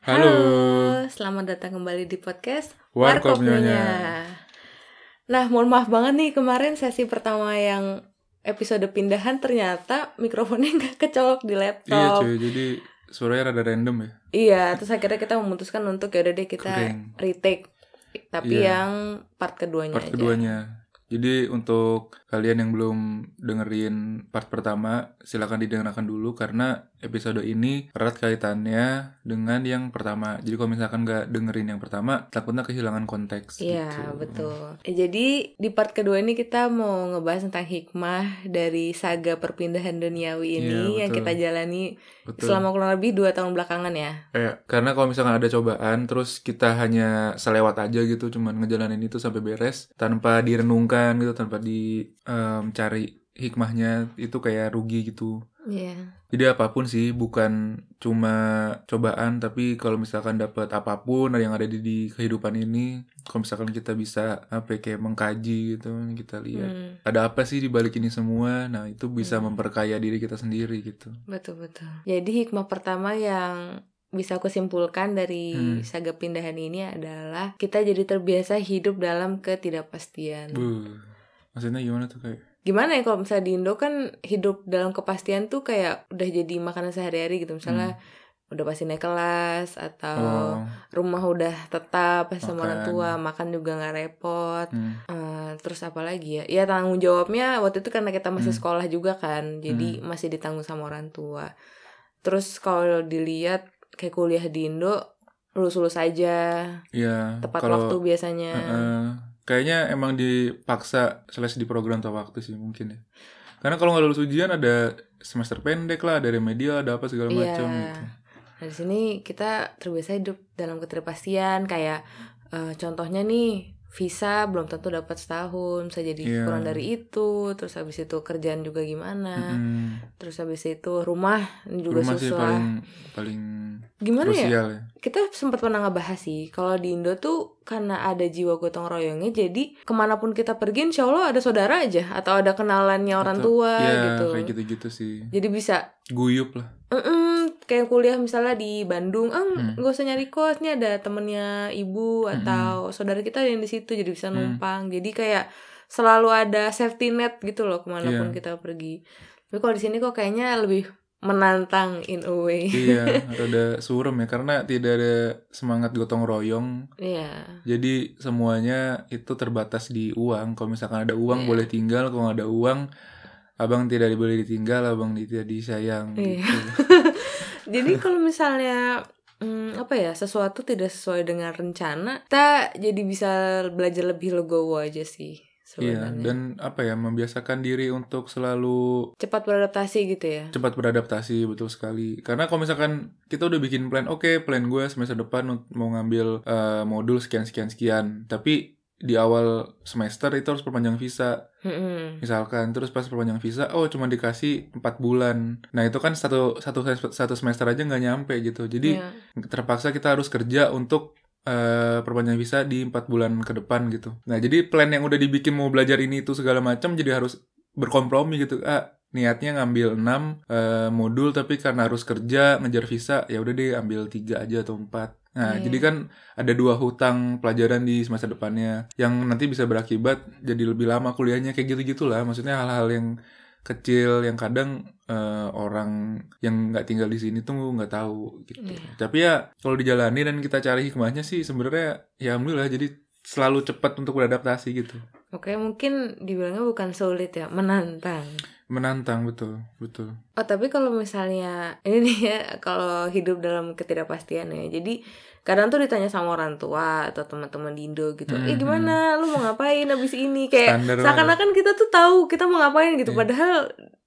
Halo. selamat datang kembali di podcast Warkop Nyonya. Nah, mohon maaf banget nih kemarin sesi pertama yang episode pindahan ternyata mikrofonnya nggak kecolok di Iya laptop. cuy, jadi suaranya rada random ya. Iya, terus akhirnya kita memutuskan untuk ya udah deh kita Kering. retake, tapi Iya. yang part keduanya Part aja. keduanya. Jadi untuk kalian yang belum dengerin part pertama, silakan didengarkan dulu karena episode ini erat kaitannya dengan yang pertama. Jadi kalau misalkan nggak dengerin yang pertama, takutnya kehilangan konteks. Iya, gitu. betul. Eh, jadi di part kedua ini kita mau ngebahas tentang hikmah dari saga perpindahan duniawi ini Iya, yang kita jalani Betul. selama kurang lebih dua tahun belakangan ya. Eh, karena kalau misalkan ada cobaan, terus kita hanya selewat aja gitu, cuman ngejalanin itu sampai beres, tanpa direnungkan gitu, tanpa dicari hikmahnya, itu kayak rugi gitu. Iya. Jadi apa pun sih, bukan cuma cobaan, tapi kalau misalkan dapat apa pun yang ada di, di kehidupan ini, kalau misalkan kita bisa apa ya, kayak mengkaji gitu, kita lihat Hmm. ada apa sih di balik ini semua, nah itu bisa Hmm. memperkaya diri kita sendiri gitu. Betul betul. Jadi hikmah pertama yang bisa aku simpulkan dari Hmm. saga pindahan ini adalah kita jadi terbiasa hidup dalam ketidakpastian. Buh, maksudnya gimana tuh kayak? Gimana ya kalau misalnya di Indo kan hidup dalam kepastian tuh kayak udah jadi makanan sehari-hari gitu. Misalnya udah pasti naik kelas atau Oh, rumah udah tetap sama orang Makan. tua, makan juga nggak repot. hmm. Eh, terus apa lagi ya? Ya tanggung jawabnya waktu itu karena kita masih Hmm. sekolah juga kan, jadi masih ditanggung sama orang tua. Terus kalau dilihat kayak kuliah di Indo lulus-lulus aja, Iya, tepat kalau waktu biasanya. Heeh. Kayaknya emang dipaksa slash di program tepat waktu sih mungkin ya. Karena kalau nggak lulus ujian ada semester pendek lah, ada remedial, ada apa segala Iya. macam gitu. Nah di sini kita terbiasa hidup dalam ketidakpastian kayak eh, contohnya nih visa belum tentu dapat setahun, bisa jadi Iya. kurang dari itu. Terus habis itu kerjaan juga gimana. Mm-mm. Terus habis itu rumah juga Rumah sih susah. paling paling Gimana ya? ya. kita sempat pernah ngebahas sih kalau di Indo tuh karena ada jiwa gotong royongnya jadi ke mana pun kita pergi insya Allah ada saudara aja atau ada kenalannya orang Atau- tua Iya, gitu kayak gitu-gitu sih. jadi bisa Guyup lah. "Mm-mm," kayak kuliah misalnya di Bandung ah Hmm. nggak usah nyari kos nih ada temennya ibu atau saudara kita yang di situ jadi bisa Hmm. numpang jadi kayak selalu ada safety net gitu loh ke mana pun Iya. kita pergi tapi kalau di sini kok kayaknya lebih menantang in a way iya, rada surem ya karena tidak ada semangat gotong royong. iya Jadi semuanya itu terbatas di uang. Kalau misalkan ada uang Iya. boleh tinggal, kalau nggak ada uang abang tidak boleh ditinggal, abang tidak disayang Iya. gitu. Jadi kalau misalnya hmm, apa ya sesuatu tidak sesuai dengan rencana, kita jadi bisa belajar lebih legowo aja sih Iya, sebenarnya. dan apa ya membiasakan diri untuk selalu Cepat beradaptasi gitu ya. cepat beradaptasi betul sekali. Karena kalau misalkan kita udah bikin plan, oke plan gue semester depan mau ngambil eh, modul sekian sekian sekian, tapi di awal semester itu harus perpanjang visa Mm-mm. misalkan terus pas perpanjang visa oh cuma dikasih empat bulan nah itu kan satu satu satu semester aja nggak nyampe gitu jadi Iya. terpaksa kita harus kerja untuk eh, perpanjang visa di empat bulan ke depan gitu. Nah jadi plan yang udah dibikin mau belajar ini itu segala macam jadi harus berkompromi gitu. Ah niatnya ngambil 6 eh, modul tapi karena harus kerja ngejar visa ya udah deh ambil tiga aja atau empat. Nah Iya. jadi kan ada dua hutang pelajaran di semester depannya yang nanti bisa berakibat jadi lebih lama kuliahnya kayak gitu gitulah. Maksudnya hal-hal yang kecil yang kadang eh, orang yang nggak tinggal di sini tuh nggak tahu gitu. Iya. Tapi ya kalau dijalani dan kita cari hikmahnya sih sebenarnya ya alhamdulillah jadi selalu cepat untuk beradaptasi gitu. Oke, mungkin dibilangnya bukan sulit ya, menantang. Menantang betul, betul. Oh, tapi kalau misalnya ini nih ya, kalau hidup dalam ketidakpastian ya. Jadi kadang tuh ditanya sama orang tua atau teman-teman di Indo gitu. "Eh, Mhm. gimana? Lu mau ngapain habis ini?" Kayak seakan-akan kita tuh tahu kita mau ngapain gitu. Iya. Padahal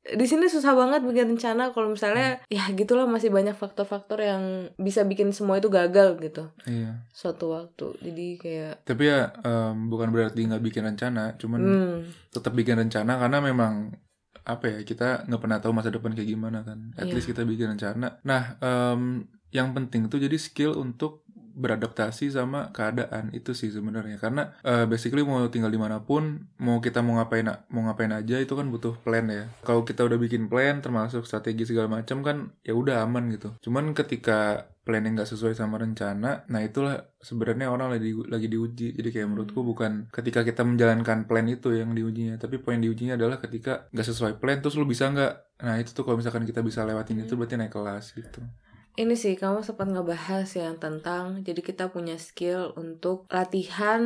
di sini susah banget bikin rencana kalau misalnya ya gitulah masih banyak faktor-faktor yang bisa bikin semua itu gagal gitu Iya. suatu waktu. Jadi kayak Tapi ya em, bukan berarti nggak bikin rencana, cuman hmm, tetap bikin rencana karena memang apa ya kita nggak pernah tahu masa depan kayak gimana kan. At Iya. least kita bikin rencana. Nah em, yang penting tuh jadi skill untuk beradaptasi sama keadaan itu sih sebenarnya. Karena eh, basically mau tinggal di mana pun mau kita mau ngapain mau ngapain aja itu kan butuh plan ya. Kalau kita udah bikin plan termasuk strategi segala macam kan ya udah aman gitu. Cuman ketika plan yang nggak sesuai sama rencana nah itulah sebenarnya orang lagi lagi diuji. Jadi kayak menurutku bukan ketika kita menjalankan plan itu yang diujinya tapi poin diujinya adalah ketika nggak sesuai plan terus lu bisa nggak? Nah itu tuh kalau misalkan kita bisa lewatin itu berarti naik kelas gitu Ini sih kamu sempat ngebahas yang tentang jadi kita punya skill untuk latihan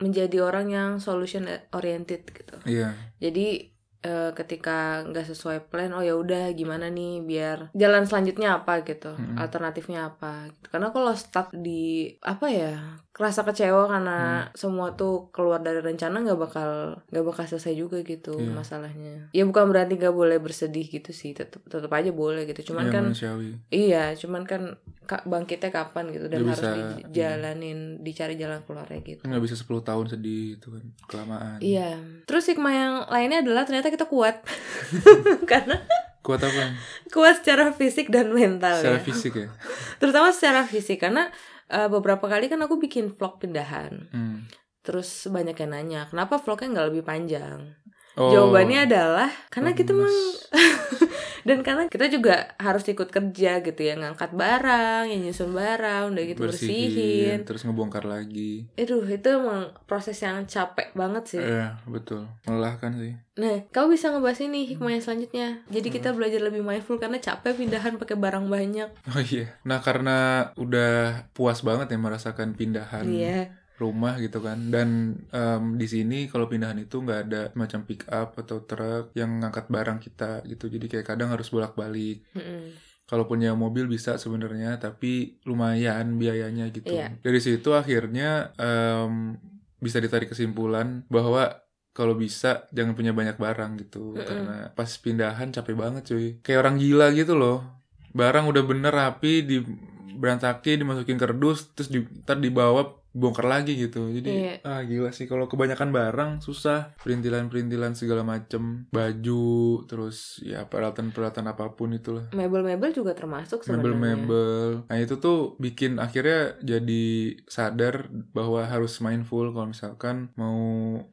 menjadi orang yang solution oriented gitu. iya Jadi eh, ketika nggak sesuai plan, oh ya udah gimana nih biar jalan selanjutnya apa gitu, Mm-mm. alternatifnya apa. Gitu. Karena kalau stuck di apa ya, kerasa kecewa karena Hmm. semua tuh keluar dari rencana nggak bakal nggak bakal selesai juga gitu Iya. masalahnya. Ya bukan berarti nggak boleh bersedih gitu sih, tetep tetep aja boleh gitu. Cuman Iya, kan manusiawi Iya, cuman kan ka- bangkitnya kapan gitu dan Dia harus bisa- dijalanin, dicari jalan keluarnya gitu. nggak bisa 10 tahun sedih itu kan kelamaan Iya. Terus hikmah yang lainnya adalah ternyata kita kuat. Karena kuat apa kuat secara fisik dan mental secara ya. fisik ya Terutama secara fisik karena eh, beberapa kali kan aku bikin vlog pindahan. Hmm. Terus banyak yang nanya, kenapa vlognya nggak lebih panjang? Oh, Jawabannya adalah karena kita memang dan karena kita juga harus ikut kerja gitu ya ngangkat barang, yang nyusun barang, udah gitu bersihin. terus ngebongkar lagi Aduh, itu emang proses yang capek banget sih. Iya betul melelahkan sih Nah, kamu bisa ngebahas ini hikmah yang selanjutnya. Jadi kita belajar lebih mindful karena capek pindahan pakai barang banyak. oh iya nah karena udah puas banget ya merasakan pindahan Iya. Rumah gitu kan. Dan em, di sini kalau pindahan itu nggak ada macam pick up atau truk yang ngangkat barang kita gitu. Jadi kayak kadang harus bolak balik Mm-mm. kalaupun ya mobil bisa sebenarnya tapi lumayan biayanya gitu. Iya. dari situ akhirnya em, bisa ditarik kesimpulan bahwa kalau bisa jangan punya banyak barang gitu. Mm-mm. karena pas pindahan capek banget cuy. Kayak orang gila gitu loh. Barang udah bener rapi di berantakin dimasukin kardus terus di, ntar dibawa bongkar lagi gitu. Jadi Iya. ah gila sih. Kalau kebanyakan barang susah. Perintilan-perintilan segala macem. Baju terus ya peralatan-peralatan apa pun itulah. Mebel-mebel juga termasuk sebenarnya. mebel-mebel. Nah itu tuh bikin akhirnya jadi sadar bahwa harus mindful kalau misalkan mau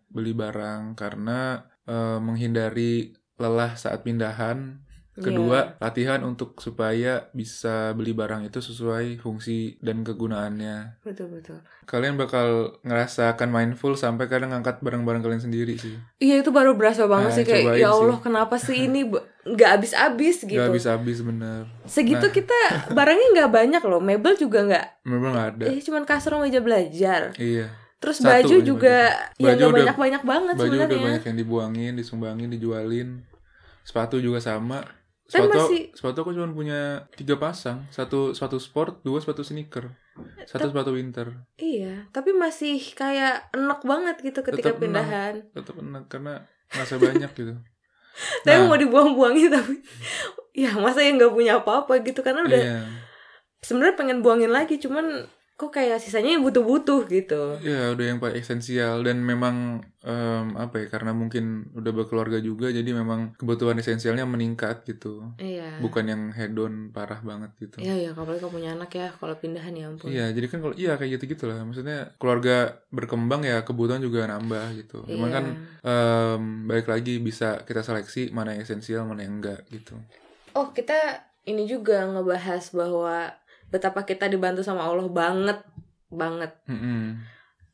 beli barang. Karena eh, menghindari lelah saat pindahan Kedua latihan untuk supaya bisa beli barang itu sesuai fungsi dan kegunaannya Betul betul. kalian bakal ngerasakan mindful sampai kadang ngangkat barang-barang kalian sendiri sih Iya itu baru berasa banget Nah, sih kayak ya sih. Allah kenapa sih ini nggak habis-habis gitu. Gak habis-habis bener Segitu Nah. kita barangnya nggak banyak loh. Mebel juga nggak. memang nggak ada Eh cuman kasur sama meja belajar. iya Terus Satu baju juga ya Baju nggak udah- banyak-banyak banget baju udah sebenarnya. banyak yang dibuangin disumbangin dijualin sepatu juga sama Kan sepatu masih- sepatu aku cuma punya tiga pasang satu sepatu sport dua sepatu sneaker satu sepatu winter Iya, tapi masih kayak enak banget gitu ketika enak. pindahan. tetap enak karena masa banyak gitu Tapi Nah. mau dibuang-buangin tapi ya masa yang nggak punya apa-apa gitu karena udah iya sebenarnya pengen buangin lagi cuman kok kayak sisanya yang butuh-butuh gitu. iya udah yang paling esensial dan memang em, apa ya karena mungkin udah berkeluarga juga jadi memang kebutuhan esensialnya meningkat gitu Iya. bukan yang hedon parah banget gitu Iya ya, apalagi kamu punya anak ya kalau pindahan ya ampun. Iya, jadi kan kalau iya kayak gitu gitulah. Maksudnya keluarga berkembang ya kebutuhan juga nambah gitu. Cuman Iya. kan em, balik lagi bisa kita seleksi mana yang esensial, mana yang enggak gitu. Oh, kita ini juga ngebahas bahwa betapa kita dibantu sama Allah banget banget Mm-mm.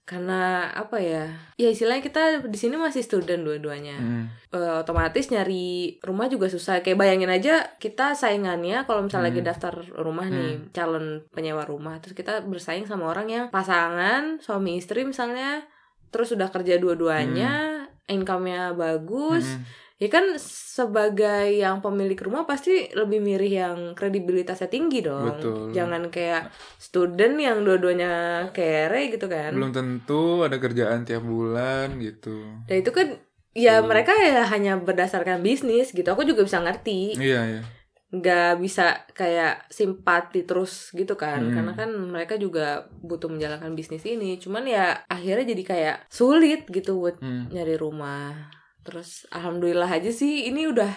karena apa ya ya istilahnya kita di sini masih student dua-duanya Mm-mm. Eh, otomatis nyari rumah juga susah kayak bayangin aja kita saingannya kalau misalnya lagi Hmm. daftar rumah nih calon penyewa rumah terus kita bersaing sama orang yang pasangan suami istri misalnya terus udah kerja dua-duanya income-nya bagus Mm-mm. Ya kan sebagai yang pemilik rumah pasti lebih milih yang kredibilitasnya tinggi dong Betul. jangan kayak student yang dua-duanya kere gitu kan Belum tentu ada kerjaan tiap bulan gitu. dan itu kan ya Betul. mereka ya hanya berdasarkan bisnis gitu aku juga bisa ngerti Iya, iya. nggak bisa kayak simpati terus gitu kan Hmm. karena kan mereka juga butuh menjalankan bisnis ini cuman ya akhirnya jadi kayak sulit gitu buat Hmm. nyari rumah terus alhamdulillah aja sih ini udah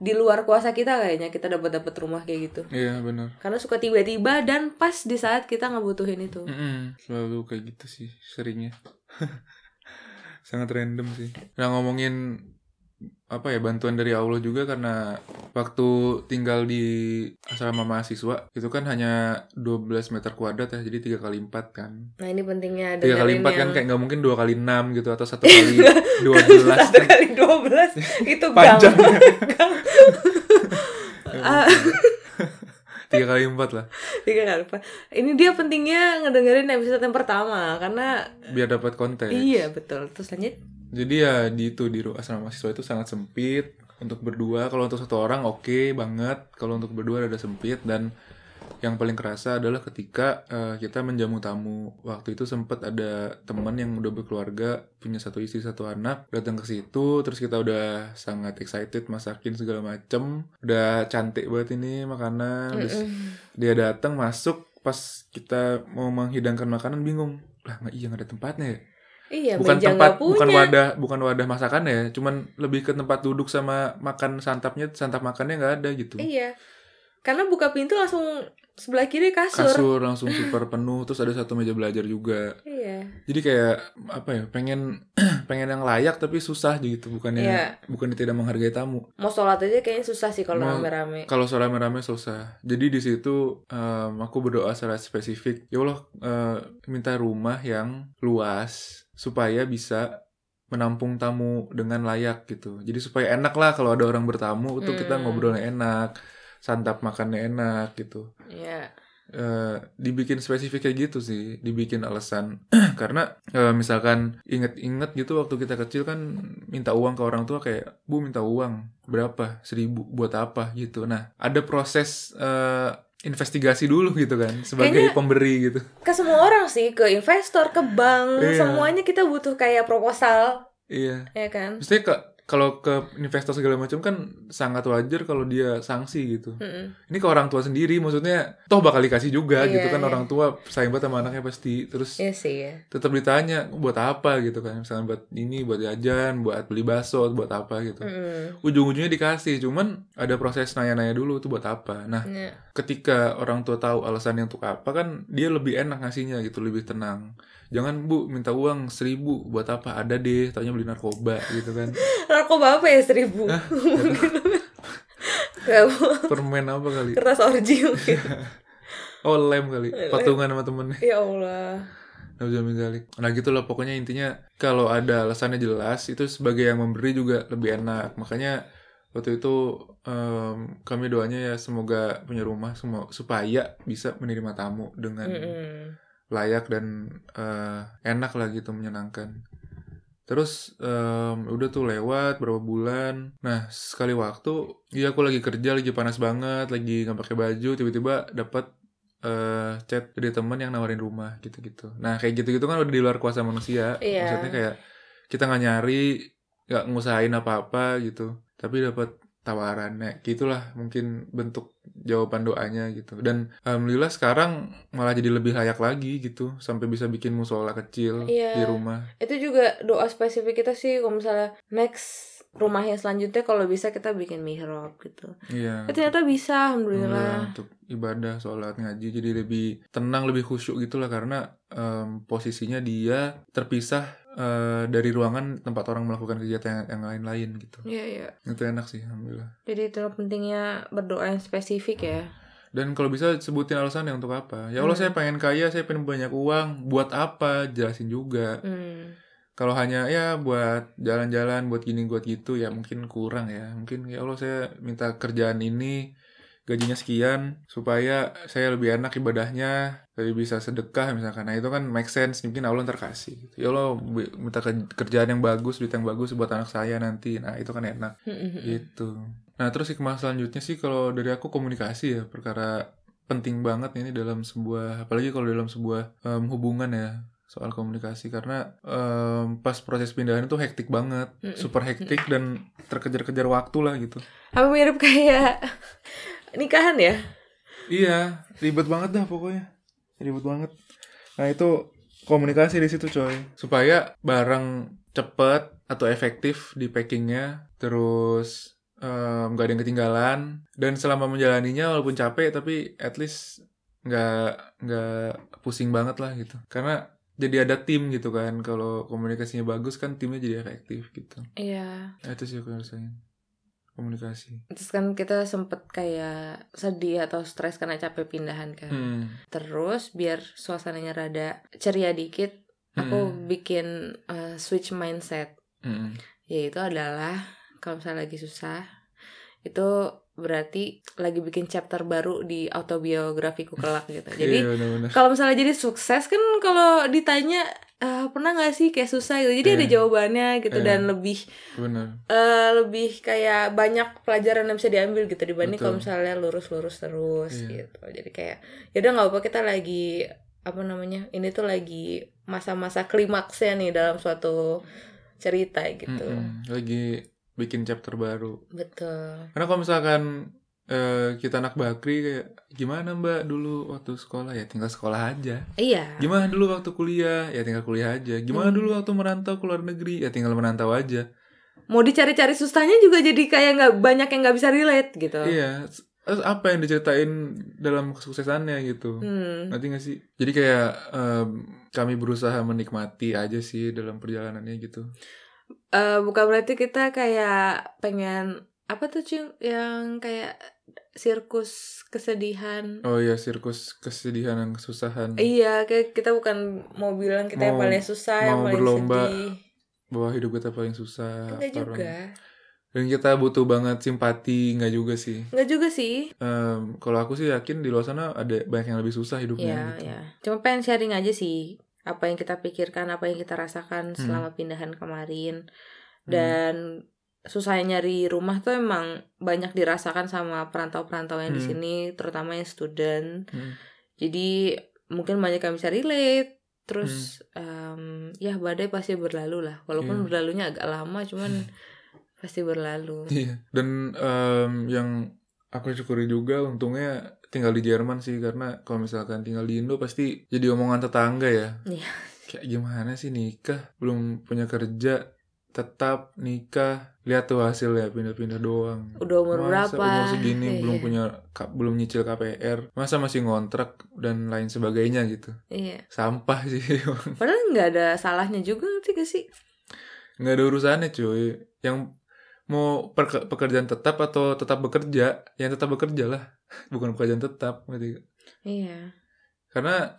di luar kuasa kita kayaknya kita dapat dapat rumah kayak gitu Iya benar. karena suka tiba-tiba dan pas di saat kita ngebutuhin itu Mm-mm, selalu kayak gitu sih seringnya. Sangat random sih. Nah ngomongin apa ya bantuan dari Allah juga karena waktu tinggal di asrama mahasiswa itu kan hanya 12 meter kuadrat ya jadi tiga kali empat kan. Nah ini pentingnya tiga kali empat kan yang- kayak nggak mungkin dua kali enam gitu atau satu kali dua belas satu kan kali dua belas itu panjang. Ah. tiga kali empat lah. Tiga kali empat ini dia pentingnya ngedengerin episode yang pertama karena biar dapat konteks. Iya betul. Terus lanjut Jadi ya di itu di asrama mahasiswa itu sangat sempit untuk berdua. Kalau untuk satu orang oke banget. Kalau untuk berdua ada sempit dan yang paling kerasa adalah ketika eh, kita menjamu tamu. Waktu itu sempat ada teman yang udah berkeluarga, punya satu istri satu anak, datang ke situ. Terus kita udah sangat excited masakin segala macem. Udah cantik banget ini makanan. Terus dia datang masuk pas kita mau menghidangkan makanan bingung. Lah nggak iya nggak ada tempatnya ya iya bukan meja tempat nggak bukan punya. wadah bukan wadah masakan ya cuman lebih ke tempat duduk sama makan santapnya santap makannya nggak ada gitu. Iya karena buka pintu langsung sebelah kiri kasur, kasur langsung super penuh terus ada satu meja belajar juga. Iya. Jadi kayak apa ya pengen pengen yang layak tapi susah gitu bukannya Iya. bukannya tidak menghargai tamu. Mau sholat aja kayaknya susah sih kalau rame-rame. kalau soal rame-rame susah. Jadi di situ em, aku berdoa secara spesifik ya Allah eh, minta rumah yang luas supaya bisa menampung tamu dengan layak gitu. Jadi supaya enak lah kalau ada orang bertamu itu kita Hmm. ngobrolnya enak santap makannya enak gitu. Iya Eh, dibikin spesifik kayak gitu sih dibikin alasan. Karena eh, misalkan inget-inget gitu waktu kita kecil kan minta uang ke orang tua kayak bu minta uang berapa? Seribu? Buat apa? gitu. Nah ada proses eh, investigasi dulu gitu kan sebagai Kayaknya- pemberi gitu. ke semua orang sih ke investor ke bank Iya. semuanya kita butuh kayak proposal. Iya. Ya kan? Maksudnya ke kalau ke investor segala macam kan sangat wajar kalau dia sanksi gitu. Mm-mm. ini ke orang tua sendiri maksudnya toh bakal dikasih juga Iya, gitu kan. iya. orang tua sayang banget sama anaknya pasti. Terus sih ya tetap ditanya buat apa? gitu kan. Misalnya buat ini buat jajan buat beli bakso buat apa gitu. Mm-mm. ujung-ujungnya dikasih cuman ada proses nanya-nanya dulu itu buat apa. Nah Iya. ketika orang tua tahu alasannya untuk apa kan dia lebih enak ngasihnya gitu lebih tenang. Jangan bu minta uang seribu buat apa? Ada deh taunya beli narkoba gitu kan narkoba apa ya seribu? Permen apa kali? Kertas orji mungkin. Oh lem kali. Patungan sama temennya. Ya Allah. Nah gitu lah pokoknya intinya kalau ada alasannya jelas itu sebagai yang memberi juga lebih enak. Makanya waktu itu em, kami doanya ya semoga punya rumah semua supaya bisa menerima tamu dengan Mm-mm. layak dan eh, enak lah gitu menyenangkan. Terus em, udah tuh lewat berapa bulan. Nah sekali waktu, iya aku lagi kerja lagi panas banget, lagi nggak pakai baju, tiba-tiba dapat eh, chat dari teman yang nawarin rumah gitu-gitu. Nah kayak gitu-gitu kan udah di luar kuasa manusia. Iya. Maksudnya kayak kita nggak nyari, nggak ngusahain apa-apa gitu, tapi dapat tawaran. Nah, gitulah mungkin bentuk jawaban doanya gitu. Dan alhamdulillah sekarang malah jadi lebih layak lagi gitu, sampai bisa bikin musola kecil Iya. di rumah. itu juga doa spesifik kita sih kalau misalnya next rumahnya selanjutnya kalau bisa kita bikin mihrab gitu Iya. Eh, ternyata bisa alhamdulillah Alhamdulillah, untuk ibadah, sholat, ngaji jadi lebih tenang, lebih khusyuk gitu lah karena em, posisinya dia terpisah eh, dari ruangan tempat orang melakukan kegiatan yang, yang lain-lain gitu. iya iya Itu enak sih, alhamdulillah. jadi itu pentingnya berdoa yang spesifik ya Dan kalau bisa sebutin alasannya untuk apa. Ya Allah, Hmm. saya pengen kaya, saya pengen banyak uang. Buat apa? Jelasin juga. hmm. Kalau hanya ya buat jalan-jalan, buat gini, buat gitu, ya mungkin kurang ya. Mungkin ya Allah saya minta kerjaan ini gajinya sekian supaya saya lebih enak ibadahnya, lebih bisa sedekah misalkan. Nah itu kan make sense. Mungkin Allah ntar kasih. gitu. Ya Allah minta ke- kerjaan yang bagus, duit yang bagus buat anak saya nanti. Nah itu kan enak gitu. Nah terus hikmah selanjutnya sih kalau dari aku komunikasi ya perkara penting banget ini dalam sebuah apalagi kalau dalam sebuah em, hubungan ya soal komunikasi karena em, pas proses pindahan itu hektik banget, super hektik dan terkejar-kejar waktu lah gitu. apa mirip kayak nikahan ya Iya, ribet banget dah pokoknya. Ribet banget. Nah, itu komunikasi di situ coy. Supaya barang cepet atau efektif di packingnya, terus eh, nggak ada yang ketinggalan dan selama menjalaninya walaupun capek tapi at least nggak nggak pusing banget lah gitu karena jadi ada tim gitu kan kalau komunikasinya bagus kan timnya jadi efektif gitu Iya. Nah, itu sih aku rasain komunikasi Terus kan kita sempet kayak sedih atau stres karena capek pindahan kan. hmm. Terus biar suasananya rada ceria dikit, aku Hmm. bikin uh, switch mindset. Hmm. Yaitu adalah kalau misalnya lagi susah, itu berarti lagi bikin chapter baru di autobiografiku kelak gitu. Jadi iya kalau misalnya jadi sukses kan kalau ditanya "Eh, pernah nggak sih kayak susah gitu. Jadi ada Iya. jawabannya gitu Iya. dan lebih benar eh lebih kayak banyak pelajaran yang bisa diambil gitu dibanding kalau misalnya lurus-lurus terus Iya. gitu. Jadi kayak ya udah nggak apa kita lagi apa namanya ini tuh lagi masa-masa klimaksnya nih dalam suatu cerita gitu. Mm-mm. lagi bikin chapter baru Betul. karena kalau misalkan eh, kita anak bakri kayak gimana mbak dulu waktu sekolah ya tinggal sekolah aja Iya. gimana dulu waktu kuliah ya tinggal kuliah aja gimana Hmm. dulu waktu merantau ke luar negeri ya tinggal merantau aja Mau dicari-cari susahnya juga jadi kayak nggak banyak yang nggak bisa relate gitu. iya apa yang diceritain dalam kesuksesannya gitu Hmm. Ngerti gak sih? Jadi kayak em, kami berusaha menikmati aja sih dalam perjalanannya gitu. Eh, bukan berarti kita kayak pengen apa tuh Cung yang kayak sirkus kesedihan. Oh iya, sirkus kesedihan dan kesusahan. Iya, kayak kita bukan mau bilang kita yang Mau- paling susah, yang mau paling berlomba sedih. Bahwa hidup kita paling susah. Enggak juga. Dan kita butuh banget simpati, nggak juga sih. Enggak juga sih. Em, kalau aku sih yakin di luar sana ada banyak yang lebih susah hidupnya Iya, gitu. iya. Cuma pengen sharing aja sih apa yang kita pikirkan, apa yang kita rasakan Hmm. selama pindahan kemarin. Hmm. Susahnya nyari rumah tuh emang banyak dirasakan sama perantau-perantau yang di Hmm. sini, terutama yang student. Hmm. Jadi mungkin banyak yang bisa relate. Terus em, ya badai pasti berlalu lah. Walaupun Iya. berlalunya agak lama, cuman pasti berlalu. Iya. Dan em, yang aku syukuri juga untungnya tinggal di Jerman sih karena kalau misalkan tinggal di Indo pasti jadi omongan tetangga ya. Iya. Kayak gimana sih nikah belum punya kerja tetap nikah lihat tuh hasilnya pindah-pindah doang. Udah umur Masa berapa? umur segini Iya. belum punya ka- belum nyicil KPR masa masih ngontrak dan lain sebagainya gitu Iya. sampah sih Padahal nggak ada salahnya juga ngerti gak sih? nggak ada urusannya cuy yang mau pekerjaan tetap atau tetap bekerja yang tetap bekerja lah bukan pekerjaan tetap ngerti gak? Iya. karena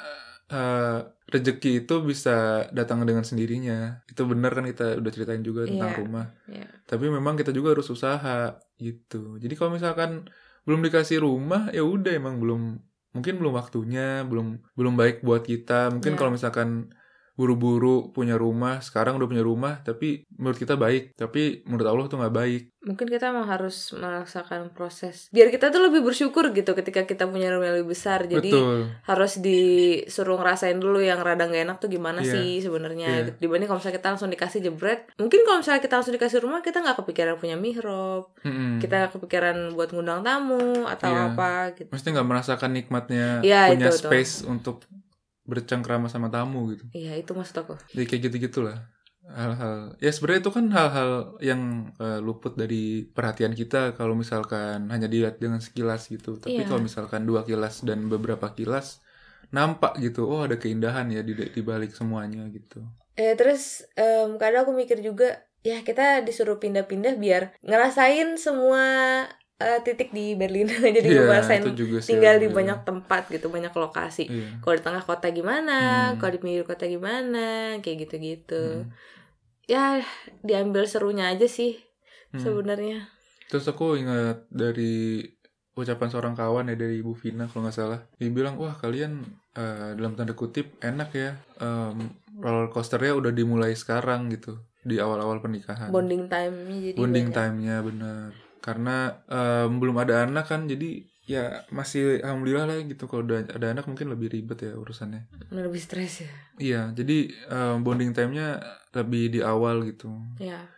eh, rezeki itu bisa datang dengan sendirinya itu benar kan kita udah ceritain juga tentang Iya. rumah Iya. tapi memang kita juga harus usaha gitu jadi kalau misalkan belum dikasih rumah ya udah emang belum mungkin belum waktunya belum belum baik buat kita mungkin Iya. kalau misalkan buru-buru punya rumah sekarang udah punya rumah tapi menurut kita baik tapi menurut Allah tuh nggak baik Mungkin kita emang harus merasakan proses. Biar kita tuh lebih bersyukur gitu ketika kita punya rumah yang lebih besar. Jadi betul harus disuruh ngerasain dulu yang rada gak enak tuh gimana Iya. sih sebenarnya. Gitu. Dibanding kalau misalnya kita langsung dikasih jebret. Mungkin kalau misalnya kita langsung dikasih rumah kita nggak kepikiran punya mihrab. Mm-mm. Kita nggak kepikiran buat ngundang tamu atau Iya. apa gitu. Maksudnya nggak merasakan nikmatnya Iya, punya itu tuh. space untuk bercengkrama sama tamu gitu Iya itu maksud aku. jadi kayak gitu gitulah hal-hal ya sebenarnya itu kan hal-hal yang eh, luput dari perhatian kita kalau misalkan hanya dilihat dengan sekilas gitu tapi Iya. kalau misalkan dua kilas dan beberapa kilas nampak gitu oh ada keindahan ya di di balik semuanya gitu Eh terus em, kadang aku mikir juga ya kita disuruh pindah-pindah biar ngerasain semua eh, titik di Berlin jadi juga sih tinggal di iya. banyak tempat gitu banyak lokasi iya. kalau di tengah kota gimana Hmm. kalau di pinggir kota gimana kayak gitu-gitu Hmm. ya diambil serunya aja sih Hmm. sebenarnya terus aku ingat dari ucapan seorang kawan ya dari Ibu Vina kalau nggak salah dia bilang wah kalian eh, dalam tanda kutip enak ya em, roller coasternya udah dimulai sekarang gitu di awal-awal pernikahan bonding time-nya jadi bonding time-nya bener karena em, belum ada anak kan jadi ya masih alhamdulillah lah gitu. Kalau udah ada anak mungkin lebih ribet ya urusannya. Lebih stres ya? Iya jadi em, bonding time-nya lebih di awal gitu. Ya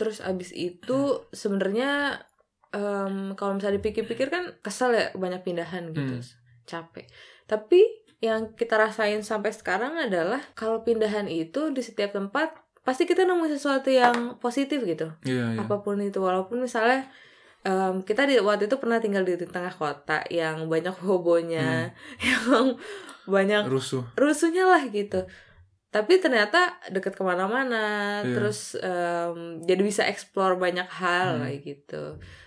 terus abis itu sebenarnya em, kalau misalnya dipikir-pikir kan kesel ya banyak pindahan gitu. Hmm. capek. Tapi yang kita rasain sampai sekarang adalah kalau pindahan itu di setiap tempat pasti kita nemu sesuatu yang positif gitu. Iya iya. Apa pun itu walaupun misalnya em, kita di waktu itu pernah tinggal di tengah kota yang banyak hobonya, yang banyak rusuh rusuhnya lah gitu. Tapi ternyata deket ke mana-mana, Iya. terus em, jadi bisa explore banyak hal Hmm. kayak gitu.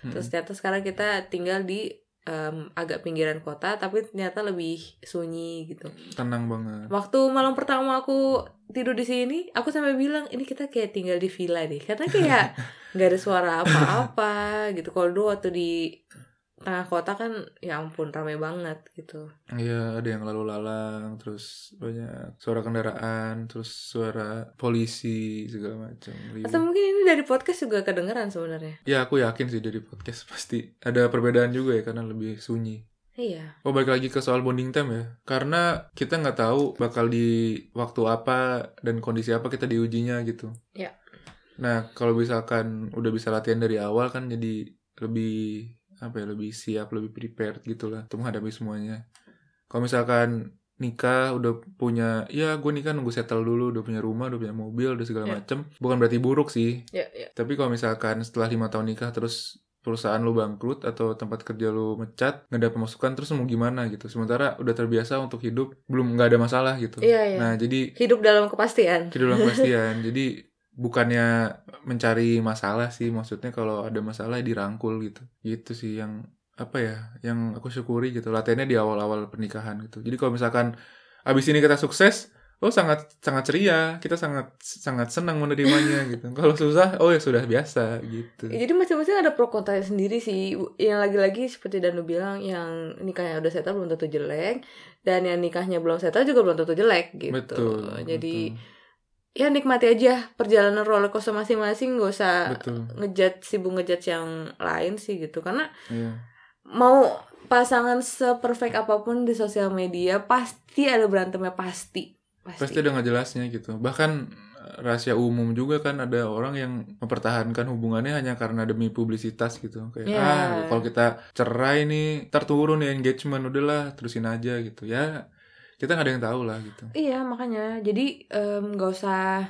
Terus ternyata sekarang kita tinggal di em, agak pinggiran kota, tapi ternyata lebih sunyi gitu. tenang banget Waktu malam pertama aku tidur di sini, aku sampai bilang ini kita kayak tinggal di villa deh, karena kayak nggak ada suara apa-apa gitu. Kalau dulu waktu di tengah kota kan, ya ampun ramai banget gitu. Iya, ada yang lalu lalang, terus banyak suara kendaraan, terus suara polisi segala macam. Atau mungkin ini dari podcast juga kedengeran sebenarnya. Ya, aku yakin sih dari podcast pasti ada perbedaan juga ya karena lebih sunyi. Iya. Oh, balik lagi ke soal bonding time ya. Karena kita nggak tahu bakal di waktu apa dan kondisi apa kita diujinya gitu. Ya. Nah, kalau misalkan udah bisa latihan dari awal kan jadi lebih apa ya, lebih siap, lebih prepared gitu lah untuk menghadapi semuanya. Kalau misalkan nikah udah punya, ya gue nikah nunggu settle dulu, udah punya rumah, udah punya mobil, udah segala Ya. macem. Bukan berarti buruk sih, Ya, ya. tapi kalau misalkan setelah lima tahun nikah terus perusahaan lu bangkrut atau tempat kerja lu mecat nggak ada pemasukan terus mau gimana gitu sementara udah terbiasa untuk hidup belum nggak ada masalah gitu Iya, iya. nah jadi Hidup dalam kepastian. hidup dalam kepastian jadi bukannya mencari masalah sih maksudnya kalau ada masalah ya dirangkul gitu. Gitu sih yang apa ya yang aku syukuri gitu latihannya di awal-awal pernikahan gitu. Jadi kalau misalkan abis ini kita sukses oh sangat sangat ceria kita sangat sangat senang menerimanya gitu. Kalau susah oh ya sudah biasa gitu. Ya, Jadi masing-masing ada pro kontra sendiri sih. Yang lagi-lagi seperti Danu bilang, yang nikahnya udah settle belum tentu jelek, dan yang nikahnya belum settle juga belum tentu jelek gitu. betul Jadi betul, ya nikmati aja perjalanan roller coaster masing-masing, gak usah betul ngejudge sibuk ngejudge yang lain sih gitu. Karena iya mau pasangan seperfect apa pun di sosial media pasti ada berantemnya pasti. Pasti. pasti ada nggak jelasnya gitu bahkan eh, rahasia umum juga kan ada orang yang mempertahankan hubungannya hanya karena demi publisitas gitu kayak Iya. ah kalau kita cerai nih ntar turun ya engagement udahlah terusin aja gitu ya kita nggak ada yang tahu lah gitu Iya makanya jadi nggak usah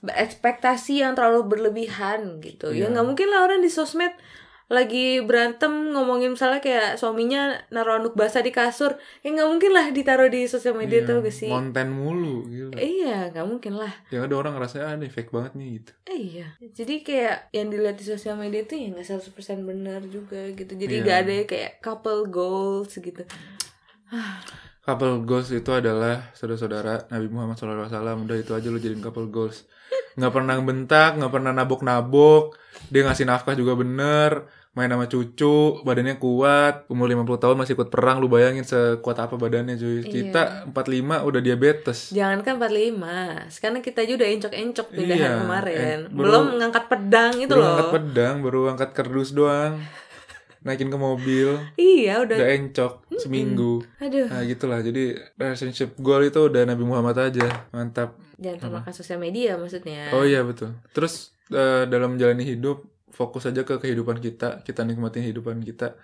berekspektasi yang terlalu berlebihan gitu. Ya Iya. nggak mungkin lah orang di sosmed lagi berantem ngomongin misalnya kayak suaminya naruh anduk basah di kasur, ya nggak mungkin lah ditaruh di sosial media Iya, tuh gak sih? konten mulu gitu Iya nggak mungkin lah. yang ada orang ngerasa ah ini fake banget nih gitu Eh, iya. Jadi kayak yang dilihat di sosial media tuh ya nggak 100% benar juga gitu. Jadi Iya. nggak ada kayak couple goals gitu. Couple goals itu adalah saudara-saudara Nabi Muhammad SAW. Udah itu aja lu jadiin couple goals. Nggak pernah bentak nggak pernah nabok-nabok. Dia ngasih nafkah juga bener. Main sama cucu badannya kuat. Umur 50 tahun masih ikut perang. Lu bayangin sekuat apa badannya cuy. Iya. kita 45 udah diabetes. Jangankan 45, sekarang kita aja udah encok-encok di Iya, kemarin. eh, belum, belum- ngangkat pedang itu baru loh. angkat pedang baru angkat kardus doang naikin ke mobil Iya, udah. udah encok seminggu Aduh, nah gitulah jadi relationship goal itu udah Nabi Muhammad aja mantap jangan termakan sosial media maksudnya. Oh iya betul. Terus eh, dalam menjalani hidup fokus aja ke kehidupan kita, kita nikmatin kehidupan kita.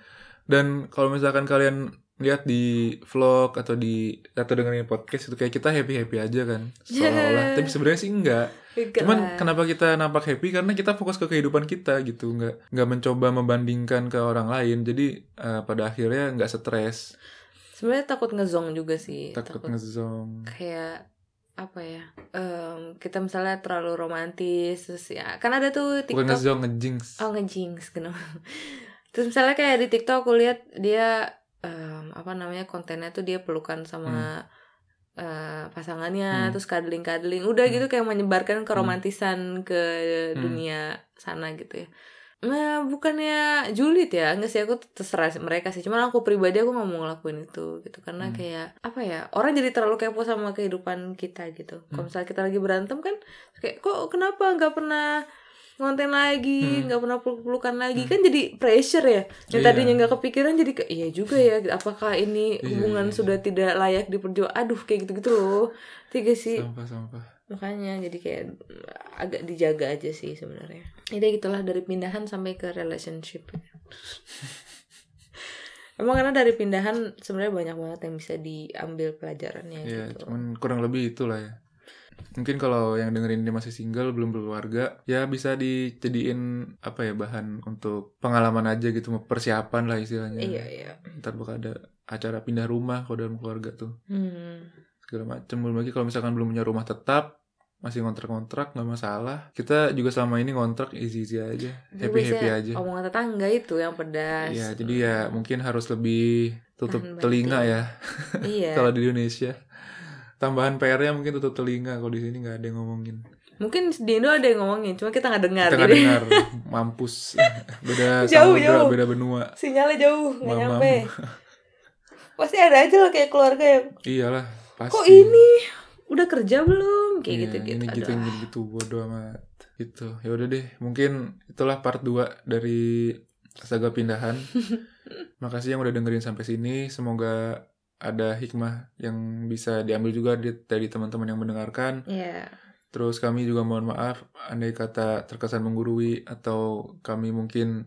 Dan kalau misalkan kalian lihat di vlog atau di atau dengerin podcast itu kayak kita happy happy aja kan seolah-olah. Tapi sebenarnya sih enggak. Cuman kenapa kita nampak happy karena kita fokus ke kehidupan kita gitu, nggak nggak mencoba membandingkan ke orang lain. Jadi eh, pada akhirnya nggak stres, Sebenarnya takut ngezong juga sih. takut ngezong. kayak apa ya? em, kita misalnya terlalu romantis terus ya. Kan ada tuh Bukan TikTok. ngezong, ngejinx. Oh ngejinx kenapa? Terus misalnya kayak di TikTok aku lihat dia em, apa namanya kontennya tuh dia pelukan sama eh, pasangannya Hmm. terus cuddling cuddling udah Hmm. gitu kayak menyebarkan keromantisan ke Hmm. dunia sana gitu ya. Nah bukannya julid ya Enggak sih aku terserah mereka sih Cuman aku pribadi aku nggak mau ngelakuin itu gitu Karena Hmm. kayak Apa ya Orang jadi terlalu kepo sama kehidupan kita gitu Kalau Hmm. misalnya kita lagi berantem kan Kayak kok kenapa nggak pernah ngonten lagi Hmm. nggak pernah peluk-pelukan lagi Hmm. kan jadi pressure ya yang Iya. tadinya nggak kepikiran jadi ke iya juga ya apakah ini Iya, hubungan iya, sudah tidak layak diperjuang aduh kayak gitu gitu loh tiga sih Sampah-sampah. makanya jadi kayak mm, agak dijaga aja sih sebenarnya jadi gitulah dari pindahan sampai ke relationship emang karena dari pindahan sebenarnya banyak banget yang bisa diambil pelajarannya Iya, gitu cuman kurang lebih itulah ya. Mungkin kalau yang dengerin ini masih single belum berkeluarga ya bisa dijadiin apa ya bahan untuk pengalaman aja gitu persiapan lah istilahnya Iya iya. ntar bakal ada acara pindah rumah kalau dalam keluarga tuh Hmm. segala macam belum lagi kalau misalkan belum punya rumah tetap masih ngontrak-ngontrak nggak masalah kita juga selama ini ngontrak easy easy aja happy happy aja Omongan tetangga itu yang pedas. ya jadi ya mungkin harus lebih tutup Tahan telinga batin. ya Iya. kalau di Indonesia tambahan PR-nya mungkin tutup telinga kalau di sini nggak ada yang ngomongin. Mungkin di Indo ada yang ngomongin, cuma kita nggak dengar. kita nggak dengar. Mampus. Beda Jauh, samudra jauh. beda benua. Sinyalnya jauh nggak nyampe. Pasti ada aja lah kayak keluarga yang iyalah pasti. kok ini? Udah kerja belum? Kayak Iya, gitu-gitu. ini gitu gitu gitu bodo amat. Gitu. Ya udah deh mungkin itulah part 2 dari saga pindahan. Makasih yang udah dengerin sampai sini. Semoga ada hikmah yang bisa diambil juga di- dari teman-teman yang mendengarkan Iya. terus kami juga mohon maaf andai kata terkesan menggurui atau kami mungkin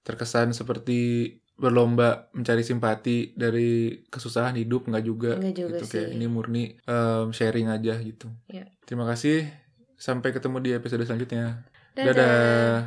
terkesan seperti berlomba mencari simpati dari kesusahan hidup nggak juga Nggak juga gitu kayak sih. ini murni um, sharing aja gitu Iya. terima kasih sampai ketemu di episode selanjutnya Dadah. dadah.